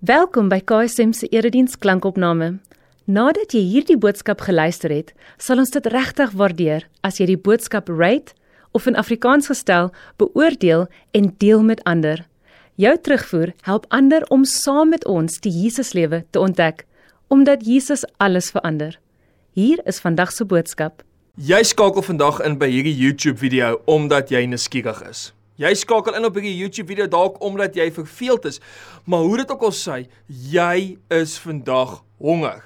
Welkom by KSM se erediens klankopname. Nadat jy hierdie boodskap geluister het, sal ons dit regtig waardeer as jy die boodskap rate of in Afrikaans gestel beoordeel en deel met ander. Jou terugvoer help ander om saam met ons die Jesuslewe te ontdek, omdat Jesus alles verander. Hier is vandag se boodskap. Jy skakel vandag in by hierdie YouTube video omdat jy nuuskierig is. Jy skakel in op hierdie YouTube video dalk omdat jy verveeld is. Maar hoe dit ook al sê, jy is vandag honger.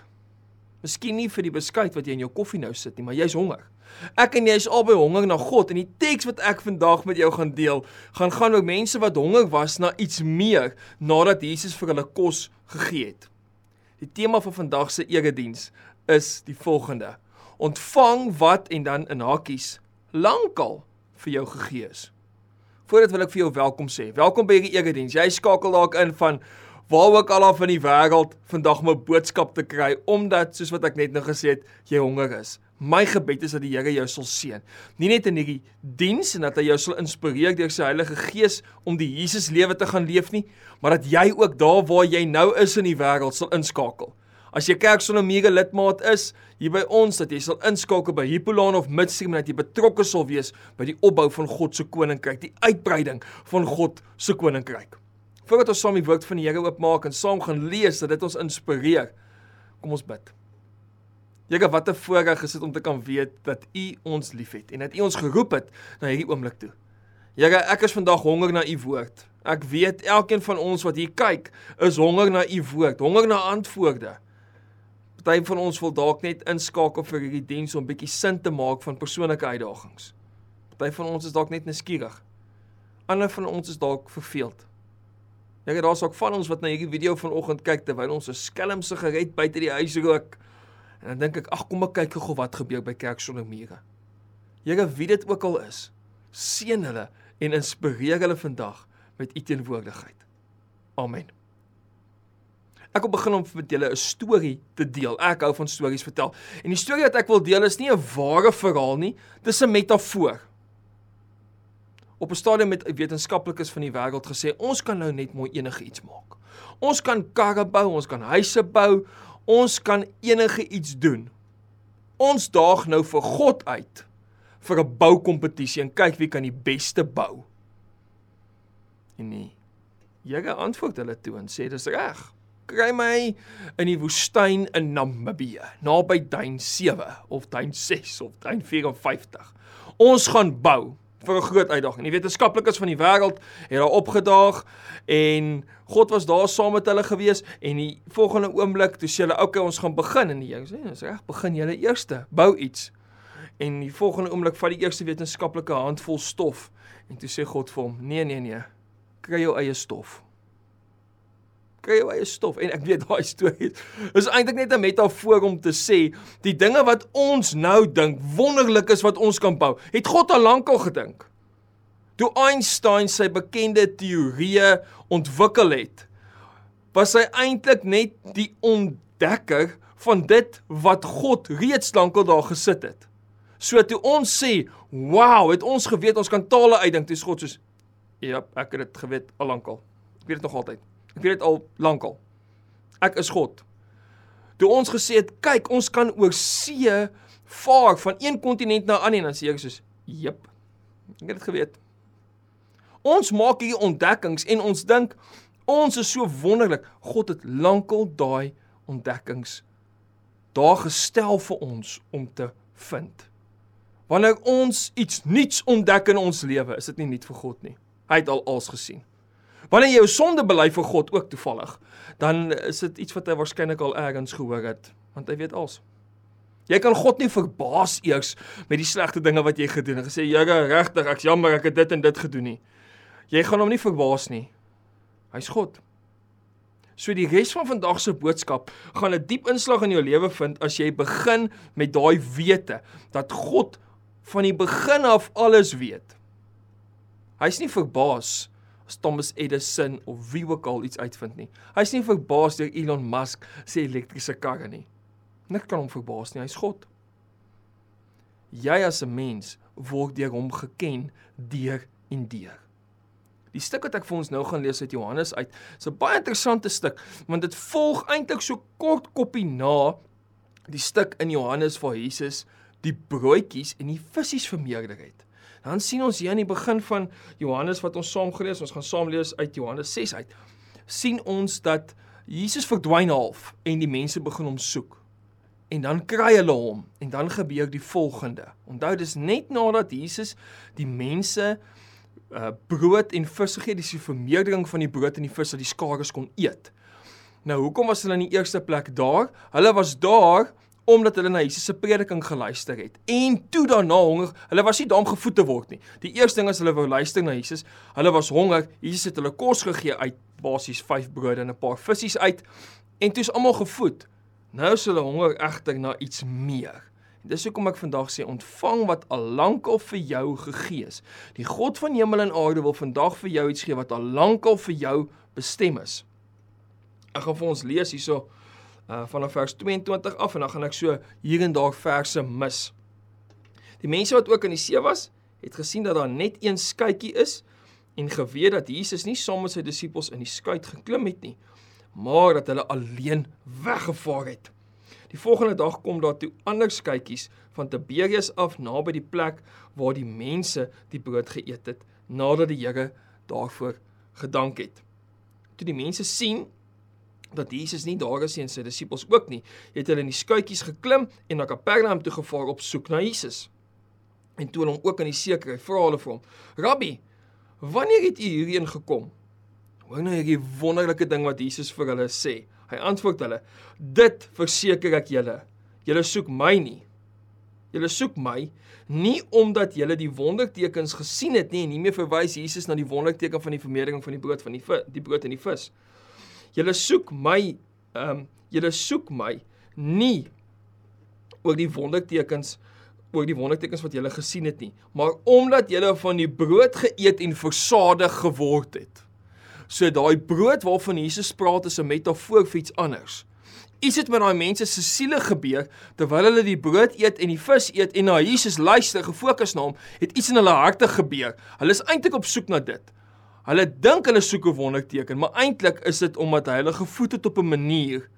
Miskien nie vir die beskuit wat jy in jou koffie nou sit nie, maar jy's honger. Ek en jy is albei honger na God en die teks wat ek vandag met jou gaan deel, gaan gaan oor mense wat honger was na iets meer nadat Jesus vir hulle kos gegee het. Die tema van vandag se erediens is die volgende: Ontvang wat en dan in hakies lankal vir jou gegee is. Voordat wil ek vir jou welkom sê. Welkom by hierdie erediens. Jy skakel dalk in van waar ook al af in die wêreld vandag om 'n boodskap te kry omdat soos wat ek net nou gesê het, jy honger is. My gebed is dat die Here jou sal seën. Nie net in hierdie diens en dat hy jou sal inspireer deur sy Heilige Gees om die Jesus lewe te gaan leef nie, maar dat jy ook daar waar jy nou is in die wêreld sal inskakel. As jy kerk sonder mega lidmaat is, hier by ons dat jy sal inskakel by Hippolaan of Midstream en dat jy betrokke sal wees by die opbou van God se koninkryk, die uitbreiding van God se koninkryk. Voordat ons saam die woord van die Here oopmaak en saam gaan lees dat dit ons inspireer, kom ons bid. Here, wat 'n voorreg is dit om te kan weet dat U ons liefhet en dat U ons geroep het na hierdie oomblik toe. Here, ek is vandag honger na U woord. Ek weet elkeen van ons wat hier kyk, is honger na U woord, honger na antwoorde. Party van ons wil dalk net inskakel vir hierdie diens om bietjie sin te maak van persoonlike uitdagings. Party van ons is dalk net nuuskierig. Ander van ons is dalk verveeld. Ja, daar's ook van ons wat na hierdie video vanoggend kyk terwyl ons 'n skelm sigaret buite die huis rook. En dan dink ek, ag kom ek kyk gou wat gebeur by Kerk sonder mure. Here, wie dit ook al is, seën hulle en inspireer hulle vandag met u teenwoordigheid. Amen. Ek wil begin om met julle 'n storie te deel. Ek hou van stories vertel. En die storie wat ek wil deel is nie 'n ware verhaal nie, dis 'n metafoor. Op 'n stadium met wetenskaplikes van die wêreld gesê, ons kan nou net mooi enige iets maak. Ons kan karre bou, ons kan huise bou, ons kan enige iets doen. Ons daag nou vir God uit vir 'n boukompetisie en kyk wie kan die beste bou. En nee. Jy antwoord hulle toe en sê dis reg kry my in die woestyn in Namibië, naby Duin 7 of Duin 6 of Duin 54. Ons gaan bou vir 'n groot uitdaging. Die wetenskaplikes van die wêreld het daar opgedaag en God was daar saam met hulle gewees en die volgende oomblik toe sê hulle, "Oké, okay, ons gaan begin." En die Here sê, "Dis reg, begin julle eerste, bou iets." En die volgende oomblik vat die eerste wetenskaplike handvol stof en toe sê God vir hom, "Nee, nee, nee. Kry jou eie stof." Kry jou eie stof en ek weet daai storie is eintlik net 'n metafoor om te sê die dinge wat ons nou dink wonderlik is wat ons kan bou. Het God al lank al gedink? Toe Einstein sy bekende teorieë ontwikkel het was hy eintlik net die ontdekker van dit wat God reeds lankal daar gesit het. So toe ons sê wow het ons geweet ons kan tale uitdink dis God soos ja ek het dit geweet al lankal ek weet dit nog altyd Ek weet dit al lankal. Ek is God. Toe ons gesê het, kyk, ons kan oor see vaar van een kontinent na 'n ander en dan sê ek soos, "Jep." Ek het dit geweet. Ons maak hier ontdekkings en ons dink ons is so wonderlik. God het lankal daai ontdekkings daar gestel vir ons om te vind. Wanneer ons iets nuuts ontdek in ons lewe, is dit nie nuut vir God nie. Hy het al alles gesien. Wanneer jy jou sonde bely vir God ook toevallig, dan is dit iets wat hy waarskynlik al ergens gehoor het, want hy weet alles. Jy kan God nie verbaas eers met die slegte dinge wat jy gedoen het. Gesê, "Here, regtig, ek's jammer ek het dit en dit gedoen nie." Jy gaan hom nie verbaas nie. Hy's God. So die res van vandag se boodskap gaan 'n diep inslag in jou lewe vind as jy begin met daai wete dat God van die begin af alles weet. Hy's nie verbaas as Thomas Edison of wie ook al iets uitvind nie. Hy's nie verbaas deur Elon Musk se elektriese karre nie. Nik kan hom verbaas nie, hy's God. Jy as 'n mens word deur hom geken deur en deur. Die stuk wat ek vir ons nou gaan lees uit Johannes uit, is 'n baie interessante stuk want dit volg eintlik so kort koppie na die stuk in Johannes waar Jesus die broodjies en die visse vermeerder het. Dan sien ons hier aan die begin van Johannes wat ons saam gelees, ons gaan saam lees uit Johannes 6 uit. sien ons dat Jesus verdwyn half en die mense begin hom soek. En dan kry hulle hom en dan gebeur die volgende. Onthou dis net nadat Jesus die mense uh brood en vis gegee, dis die vermeerdering van die brood en die vis dat die skares kon eet. Nou, hoekom was hulle in die eerste plek daar? Hulle was daar omdat hulle na Jesus se prediking geluister het. En toe daarna honger, hulle was nie daar om gevoed te word nie. Die eerste ding is hulle wou luister na Jesus. Hulle was honger. Jesus het hulle kos gegee uit basies 5 brode en 'n paar visse uit en toe is almal gevoed. Nou is hulle honger egter na iets meer. Dis hoekom ek vandag sê ontvang wat al lankal vir jou gegee is. Die God van hemel en aarde wil vandag vir jou iets gee wat al lankal vir jou bestem is. Ek gaan vir ons lees hierso uh vanaf vers 22 af en dan gaan ek so hier en daar verse mis. Die mense wat ook in die see was, het gesien dat daar net een skuitjie is en geweet dat Jesus nie saam met sy disippels in die skuit geklim het nie, maar dat hulle alleen weggevaar het. Die volgende dag kom daar toe ander skuitjies van Tiberias af naby die plek waar die mense die brood geëet het nadat die Here daarvoor gedank het. Toe die mense sien dat Jesus nie daar is nie en sy disippels ook nie, het hulle in die skuitjies geklim en na Kapernaum toe gevaar op soek na Jesus. En toe hulle hom ook in die see kry, vra hulle vir hom: "Rabbi, wanneer het u hierheen gekom?" Hoor nou hierdie wonderlike ding wat Jesus vir hulle sê. Hy antwoord hulle: "Dit verseker ek julle, julle soek my nie. Julle soek my nie omdat julle die wondertekens gesien het nie en hiermee verwys Jesus na die wonderteken van die vermeerdering van die brood van die die brood en die vis." Julle soek my ehm um, julle soek my nie oor die wondertekens oor die wondertekens wat julle gesien het nie, maar omdat julle van die brood geëet en versadig geword het. So daai brood waarvan Jesus praat is 'n metafoor vir iets anders. Iets het met daai mense se siele gebeur terwyl hulle die brood eet en die vis eet en na Jesus luister, gefokus na hom, het iets in hulle harte gebeur. Hulle is eintlik op soek na dit. Hulle dink hulle soek 'n wonderteken, maar eintlik is dit omdat hy hulle gevoed het op 'n manier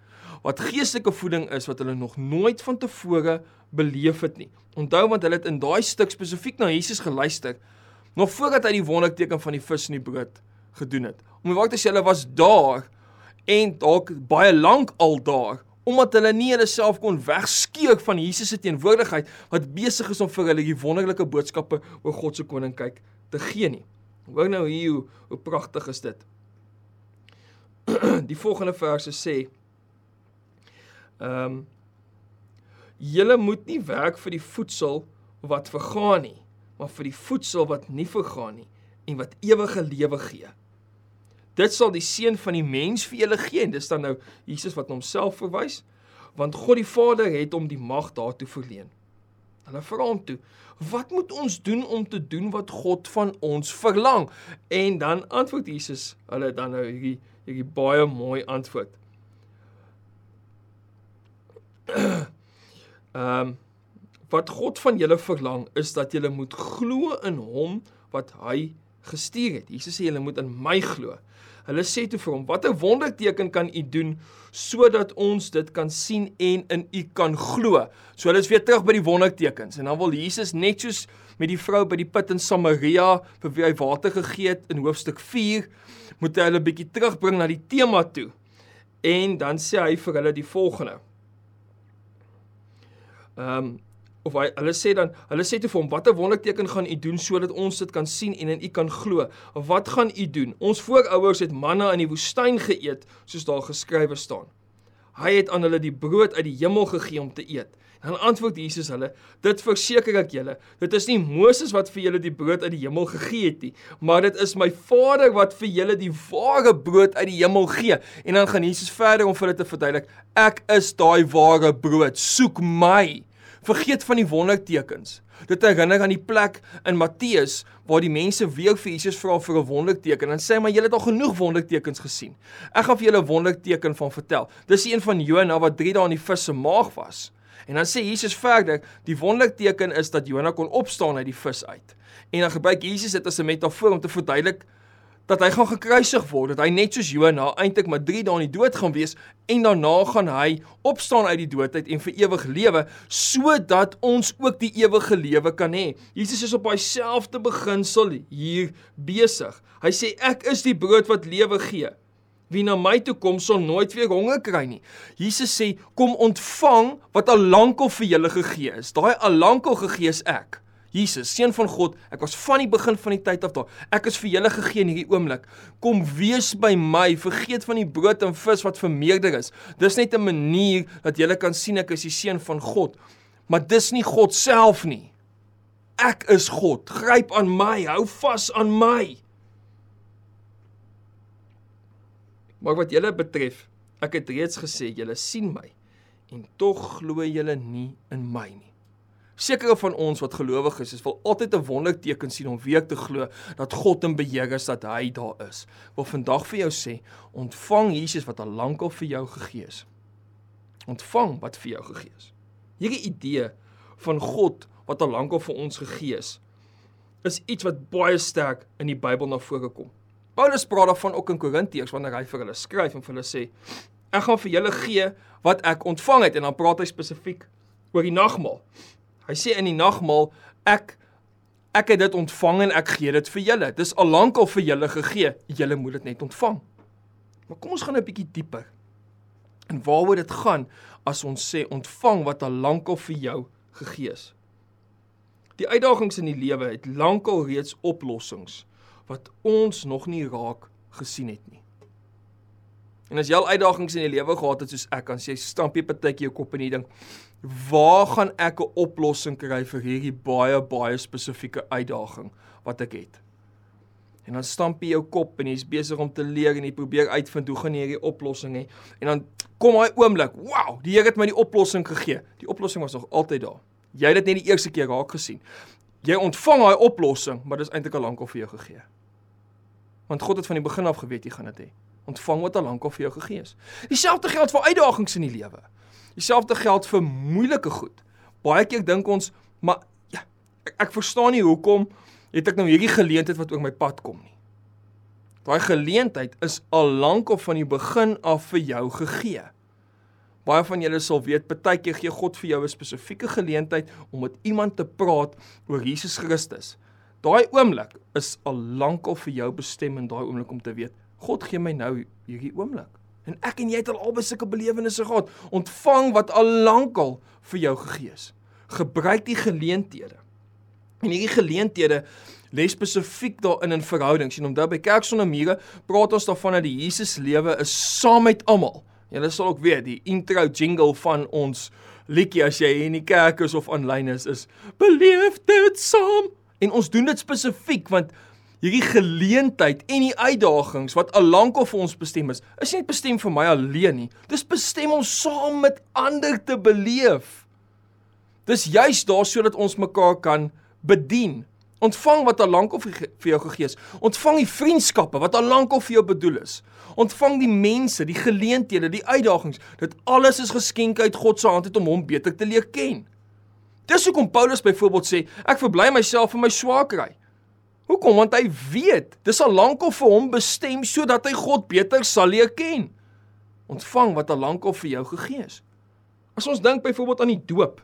wat geestelike voeding is wat hulle nog nooit van tevore beleef het nie. Onthou want hulle het in daai stuk spesifiek na Jesus geluister nog voordat hy die wonderteken van die vis en die brood gedoen het. Om die waarheid te sê hulle was daar en dalk baie lank al daar omdat hulle nie hulle self kon wegskeek van Jesus se teenwoordigheid wat besig is om vir hulle die wonderlike boodskappe oor God se koninkryk te gee nie. Hoor nou hier hoe, hoe pragtig is dit. Die volgende verse sê ehm um, julle moet nie werk vir die voedsel wat vergaan nie, maar vir die voedsel wat nie vergaan nie en wat ewige lewe gee. Dit sal die seun van die mens vir julle gee en dis dan nou Jesus wat homself verwys want God die Vader het hom die mag daartoe verleen. Hulle vra hom toe: "Wat moet ons doen om te doen wat God van ons verlang?" En dan antwoord Jesus hulle dan nou hierdie hierdie baie mooi antwoord. Ehm um, wat God van julle verlang is dat julle moet glo in hom wat hy gestuur het. Jesus sê julle moet in my glo. Hulle sê toe vir hom: "Watter wonderteken kan u doen sodat ons dit kan sien en in u kan glo?" So hulle is weer terug by die wondertekens en dan wil Jesus net soos met die vrou by die put in Samaria vir wie hy water gegee het in hoofstuk 4, moet hy hulle bietjie terugbring na die tema toe. En dan sê hy vir hulle die volgende. Ehm um, of hy hulle sê dan hulle sê te vir hom watter wonderteken gaan u doen sodat ons dit kan sien en in u kan glo? Wat gaan u doen? Ons voorouers het manna in die woestyn geëet soos daar geskrywe staan. Hy het aan hulle die brood uit die hemel gegee om te eet. Dan antwoord Jesus hulle dit verseker ek julle dit is nie Moses wat vir julle die brood uit die hemel gegee het nie maar dit is my Vader wat vir julle die ware brood uit die hemel gee. En dan gaan Jesus verder om vir hulle te verduidelik ek is daai ware brood soek my Vergeet van die wondertekens. Dit herinner aan die plek in Matteus waar die mense weer vir Jesus vra vir 'n wonderteken en sê maar julle het al genoeg wondertekens gesien. Ek gaan vir julle 'n wonderteken van vertel. Dis een van Jona wat 3 dae in die vis se maag was. En dan sê Jesus verder, die wonderteken is dat Jona kon opstaan uit die vis uit. En dan gebruik Jesus dit as 'n metafoor om te verduidelik dat hy gaan gekruisig word, dat hy net soos Jona eintlik maar 3 dae in die dood gaan wees en daarna gaan hy opstaan uit die dood uit en vir ewig lewe sodat ons ook die ewige lewe kan hê. Jesus is op hy selfde beginsel hier besig. Hy sê ek is die brood wat lewe gee. Wie na my toe kom sal nooit weer honger kry nie. Jesus sê kom ontvang wat al lankal vir julle gegee is. Daai al lankal gegee is ek. Jesus, seun van God, ek was van die begin van die tyd af daar. Ek is vir julle gegee in hierdie oomblik. Kom wees by my. Vergeet van die brood en vis wat vermeerder is. Dis net 'n manier dat julle kan sien ek is die seun van God. Maar dis nie God self nie. Ek is God. Gryp aan my. Hou vas aan my. Maar wat julle betref, ek het reeds gesê julle sien my en tog glo julle nie in my nie. Sekere van ons wat gelowig is, is wil altyd 'n wonderteken sien om weer te glo dat God in beheer is, dat hy daar is. Wil vandag vir jou sê, ontvang Jesus wat al lankal vir jou gegee is. Ontvang wat vir jou gegee is. Hierdie idee van God wat al lankal vir ons gegee is, is iets wat baie sterk in die Bybel na vore kom. Paulus praat daarvan ook in Korintiërs wanneer hy vir hulle skryf en vir hulle sê, ek gaan vir julle gee wat ek ontvang het en dan praat hy spesifiek oor die nagmaal. Hy sê in die nagmaal ek ek het dit ontvang en ek gee dit vir julle. Dis al lank al vir julle gegee. Julle moet dit net ontvang. Maar kom ons gaan 'n bietjie dieper. En waaroor dit gaan as ons sê ontvang wat al lank al vir jou gegee is. Die uitdagings in die lewe het lankal reeds oplossings wat ons nog nie raak gesien het nie. En as jy al uitdagings in die lewe gehad het soos ek, dan sê jy stampie partytjie jou kop in die ding waar gaan ek 'n oplossing kry vir hierdie baie baie spesifieke uitdaging wat ek het? En dan stamp jy jou kop en jy's besig om te leer en jy probeer uitvind hoe gaan jy hierdie oplossing hê? En dan kom daai oomblik, wow, die Here het my die oplossing gegee. Die oplossing was nog altyd daar. Jy het dit net die eerste keer raak gesien. Jy ontvang daai oplossing, maar dit is eintlik al lank al vir jou gegee. Want God het van die begin af geweet jy gaan dit hê. Ontvang wat al lank al vir jou gegee is. Dieselfde geld vir uitdagings in die lewe. Dieselfde geld vir moeilike goed. Baie keer dink ons, maar ja, ek, ek verstaan nie hoekom het ek nou hierdie geleentheid wat oor my pad kom nie. Daai geleentheid is al lank of van die begin af vir jou gegee. Baie van julle sal weet, keer gee God vir jou 'n spesifieke geleentheid om met iemand te praat oor Jesus Christus. Daai oomblik is al lank al vir jou bestem in daai oomblik om te weet, God gee my nou hierdie oomblik. En ek en jy het al albei sulke belewennisse gehad. Ontvang wat al lankal vir jou gegee is. Gebruik die geleenthede. En hierdie geleenthede lê spesifiek daarin in verhoudings. En omdat by Kerk sonder mure praat ons daarvan dat die Jesus lewe is saam met almal. Julle sal ook weet die intro jingle van ons liedjie as jy in die kerk is of aanlyn is is beleef dit saam. En ons doen dit spesifiek want hierdie geleentheid en die uitdagings wat al lank al vir ons bestem is, is nie bestem vir my alleen nie. Dis bestem om saam met ander te beleef. Dis juis daar sodat ons mekaar kan bedien. Ontvang wat al lank al vir jou gegee is. Ontvang die vriendskappe wat al lank al vir jou bedoel is. Ontvang die mense, die geleenthede, die uitdagings. Dit alles is geskenke uit God se hand om hom beter te leer ken. Dis hoekom Paulus byvoorbeeld sê, ek verbly myself in my swakheid. Hoekom? Want hy weet, dis al lankal vir hom bestem sodat hy God beter sal leer ken. Ontvang wat al lankal vir jou gegee is. As ons dink byvoorbeeld aan die doop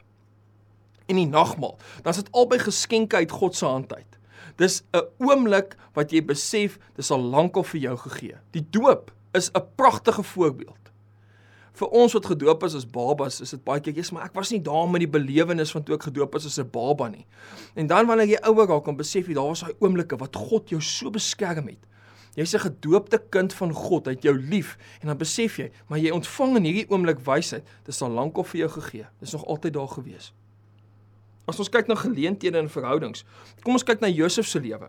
en die nagmaal, dan is dit albei geskenke uit God se hand uit. Dis 'n oomblik wat jy besef dis al lankal vir jou gegee. Die doop is 'n pragtige voorbeeld vir ons wat gedoop is as babas, is dit baie keer, jy's maar ek was nie daar met die belewenis van toe ek gedoop is as 'n baba nie. En dan wanneer jy ouer raak, dan besef jy daar was daai oomblikke wat God jou so beskerm het. Jy's 'n gedoopte kind van God, hy het jou lief en dan besef jy, maar jy ontvang in hierdie oomblik wysheid. Dit is al lank al vir jou gegee. Dit is nog altyd daar gewees. As ons kyk na geleenthede en verhoudings, kom ons kyk na Josef se lewe.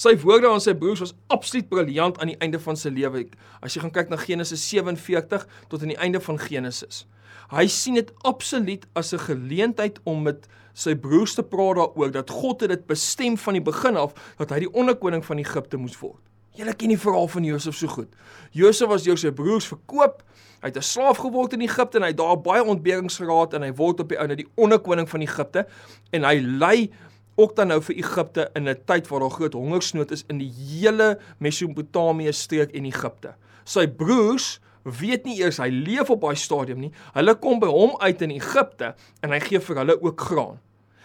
Sy woorde aan sy broers was absoluut briljant aan die einde van sy lewe. As jy gaan kyk na Genesis 47 tot aan die einde van Genesis. Hy sien dit absoluut as 'n geleentheid om met sy broers te praat daaroor dat God het dit bestem van die begin af dat hy die onderkoning van Egipte moes word. Julle ken die verhaal van Josef so goed. Josef was deur sy broers verkoop. Hy het 'n slaaf geword in Egipte en hy het daar baie ontberings geraak en hy word op die ou na die onderkoning van Egipte en hy lei ook dan nou vir Egipte in 'n tyd waar daar groot hongersnood is in die hele Mesopotamië streek en Egipte. Sy broers weet nie eers hy leef op daai stadium nie. Hulle kom by hom uit in Egipte en hy gee vir hulle ook graan.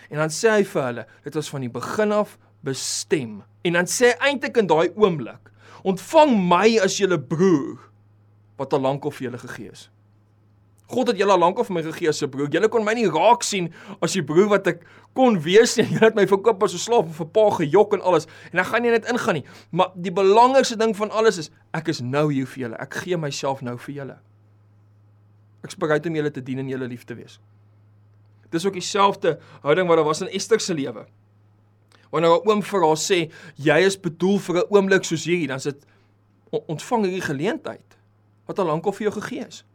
En dan sê hy vir hulle, dit was van die begin af bestem. En dan sê hy eintlik in daai oomblik, ontvang my as julle broer wat al lank al vir julle gegee is. God het julle al lank al vir my gegee as 'n broer. Julle kon my nie raak sien as die broer wat ek kon wees nie. Julle het my verkoop as 'n slaaf of 'n pa gejok en alles. En dan gaan nie net ingaan nie. Maar die belangrikste ding van alles is ek is nou hier vir julle. Ek gee myself nou vir julle. Ek is bereid om julle te dien en julle lief te wees. Dis ook dieselfde houding wat daar was in Ester se lewe. Wanneer haar oom vir haar sê jy is bedoel vir 'n oomblik soos hierdie, dan sit ontvang hierdie geleentheid wat al lank al vir jou gegee is.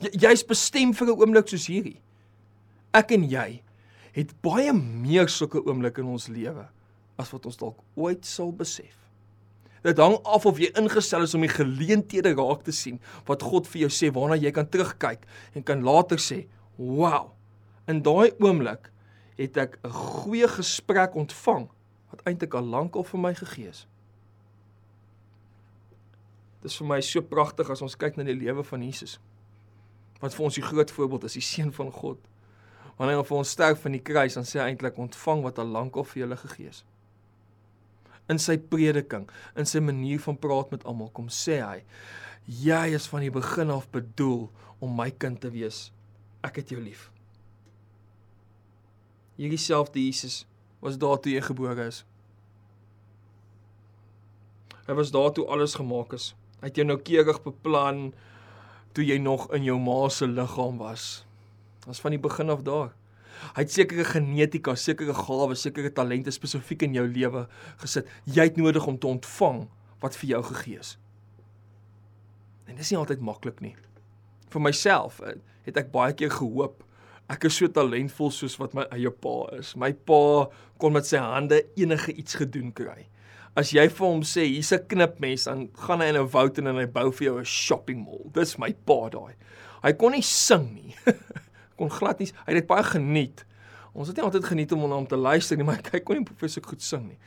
Jy's bestem vir 'n oomblik soos hierdie. Ek en jy het baie meer sulke oomblikke in ons lewe as wat ons dalk ooit sal besef. Dit hang af of jy ingestel is om die geleenthede raak te sien wat God vir jou sê waarna jy kan terugkyk en kan later sê, "Wow, in daai oomblik het ek 'n goeie gesprek ontvang wat eintlik al lank al vir my gegee is." Dit is vir my so pragtig as ons kyk na die lewe van Jesus wat vir ons die groot voorbeeld is, die seun van God. Wanneer hy vir ons sterf van die kruis, dan sê hy eintlik ontvang wat al lank al vir julle gegee is. In sy prediking, in sy manier van praat met almal, kom sê hy: "Jy is van die begin af bedoel om my kind te wees. Ek het jou lief." Hierdie selfde Jesus was daar toe jy gebore is. Hy was daar toe alles gemaak is. Hy het jou noukeurig beplan toe jy nog in jou ma se liggaam was. Was van die begin af daar. Hy het sekere genetika, sekere gawes, sekere talente spesifiek in jou lewe gesit. Jy het nodig om te ontvang wat vir jou gegee is. En dis nie altyd maklik nie. Vir myself eh, het ek baie keer gehoop ek is so talentvol soos wat my eie pa is. My pa kon met sy hande enige iets gedoen kry as jy vir hom sê hier's 'n knipmes, dan gaan hy in 'n woud en hy bou vir jou 'n shopping mall. Dis my pa daai. Hy kon nie sing nie. kon glad nie. Hy het dit baie geniet. Ons het nie altyd geniet om na hom te luister nie, maar hy kon nie professor goed sing nie.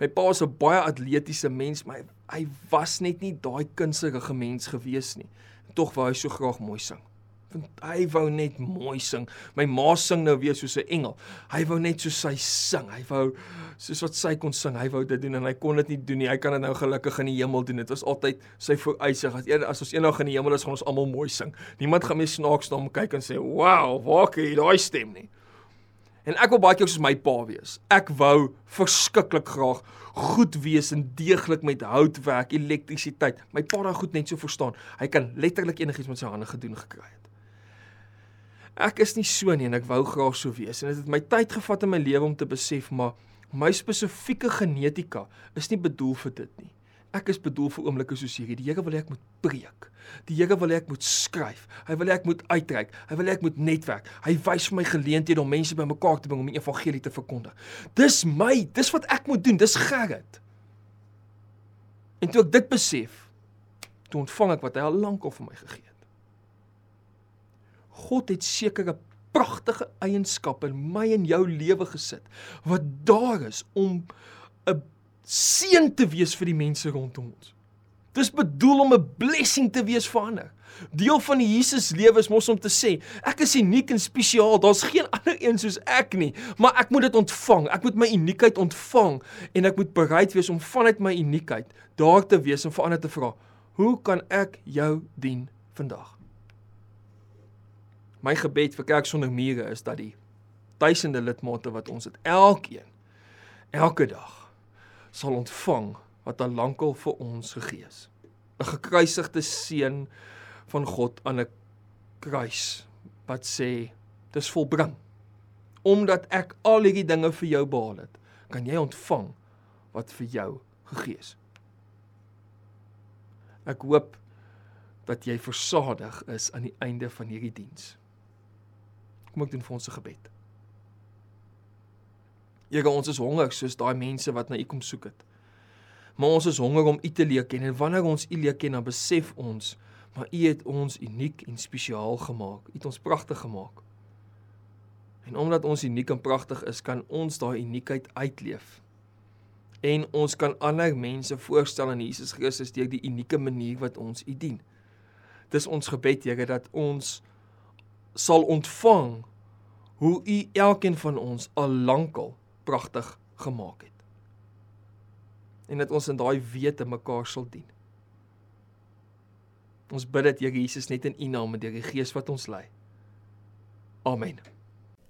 My pa was 'n baie atletiese mens, maar hy, hy was net nie daai kunstige mens gewees nie. Tog wou hy so graag mooi sing want hy wou net mooi sing. My ma sing nou weer soos 'n engel. Hy wou net soos sy sing. Hy wou soos wat sy kon sing. Hy wou dit doen en hy kon dit nie doen nie. Hy kan dit nou gelukkig in die hemel doen. Dit was altyd sy vooruitsig. As ons eendag in die hemel is, gaan ons almal mooi sing. Niemand gaan meer snaaks na hom kyk en sê, "Wow, waar kry jy daai stem nie?" En ek wil baie keer soos my pa wees. Ek wou verskriklik graag goed wees en deeglik met houtwerk, elektrisiteit. My pa daai goed net so verstaan. Hy kan letterlik enigiets met sy hande gedoen gekry het ek is nie so nie en ek wou graag so wees en dit het my tyd gevat in my lewe om te besef maar my spesifieke genetika is nie bedoel vir dit nie. Ek is bedoel vir oomblikke soos hierdie. Die Here wil hê ek moet preek. Die Here wil hê ek moet skryf. Hy wil hê ek moet uitreik. Hy wil hê ek moet netwerk. Hy wys vir my geleenthede om mense bymekaar te bring om die evangelie te verkondig. Dis my, dis wat ek moet doen. Dis Gerrit. En toe ek dit besef, toe ontvang ek wat hy al lank al vir my gegee het. God het sekere pragtige eienskappe in my en jou lewe gesit wat daar is om 'n seën te wees vir die mense rondom ons. Dis bedoel om 'n blessing te wees vir ander. Deel van die Jesus lewe is mos om te sê, ek is uniek en spesiaal. Daar's geen ander een soos ek nie, maar ek moet dit ontvang. Ek moet my uniekheid ontvang en ek moet bereid wees om vanuit my uniekheid daar te wees en vir ander te vra, "Hoe kan ek jou dien vandag?" My gebed vir Kerk sonder mure is dat die duisende lidmate wat ons het elkeen elke dag sal ontvang wat al lankal vir ons gegee is. 'n Gekruisigde seun van God aan 'n kruis wat sê dis volbring. Omdat ek al hierdie dinge vir jou behaal het, kan jy ontvang wat vir jou gegee is. Ek hoop dat jy versadig is aan die einde van hierdie diens. Kom ek doen vir ons 'n gebed. Here, ons is honger soos daai mense wat na U kom soek het. Maar ons is honger om U te leer ken en wanneer ons U leer ken, dan besef ons, maar U het ons uniek en spesiaal gemaak. U het ons pragtig gemaak. En omdat ons uniek en pragtig is, kan ons daai uniekheid uitleef. En ons kan ander mense voorstel aan Jesus Christus deur die unieke manier wat ons U dien. Dis ons gebed, Here, dat ons sal ontvang hoe U elkeen van ons al lankal pragtig gemaak het. En dat ons in daai wete mekaar sal dien. Ons bid dit Here Jesus net in U naam en deur die Gees wat ons lei. Amen.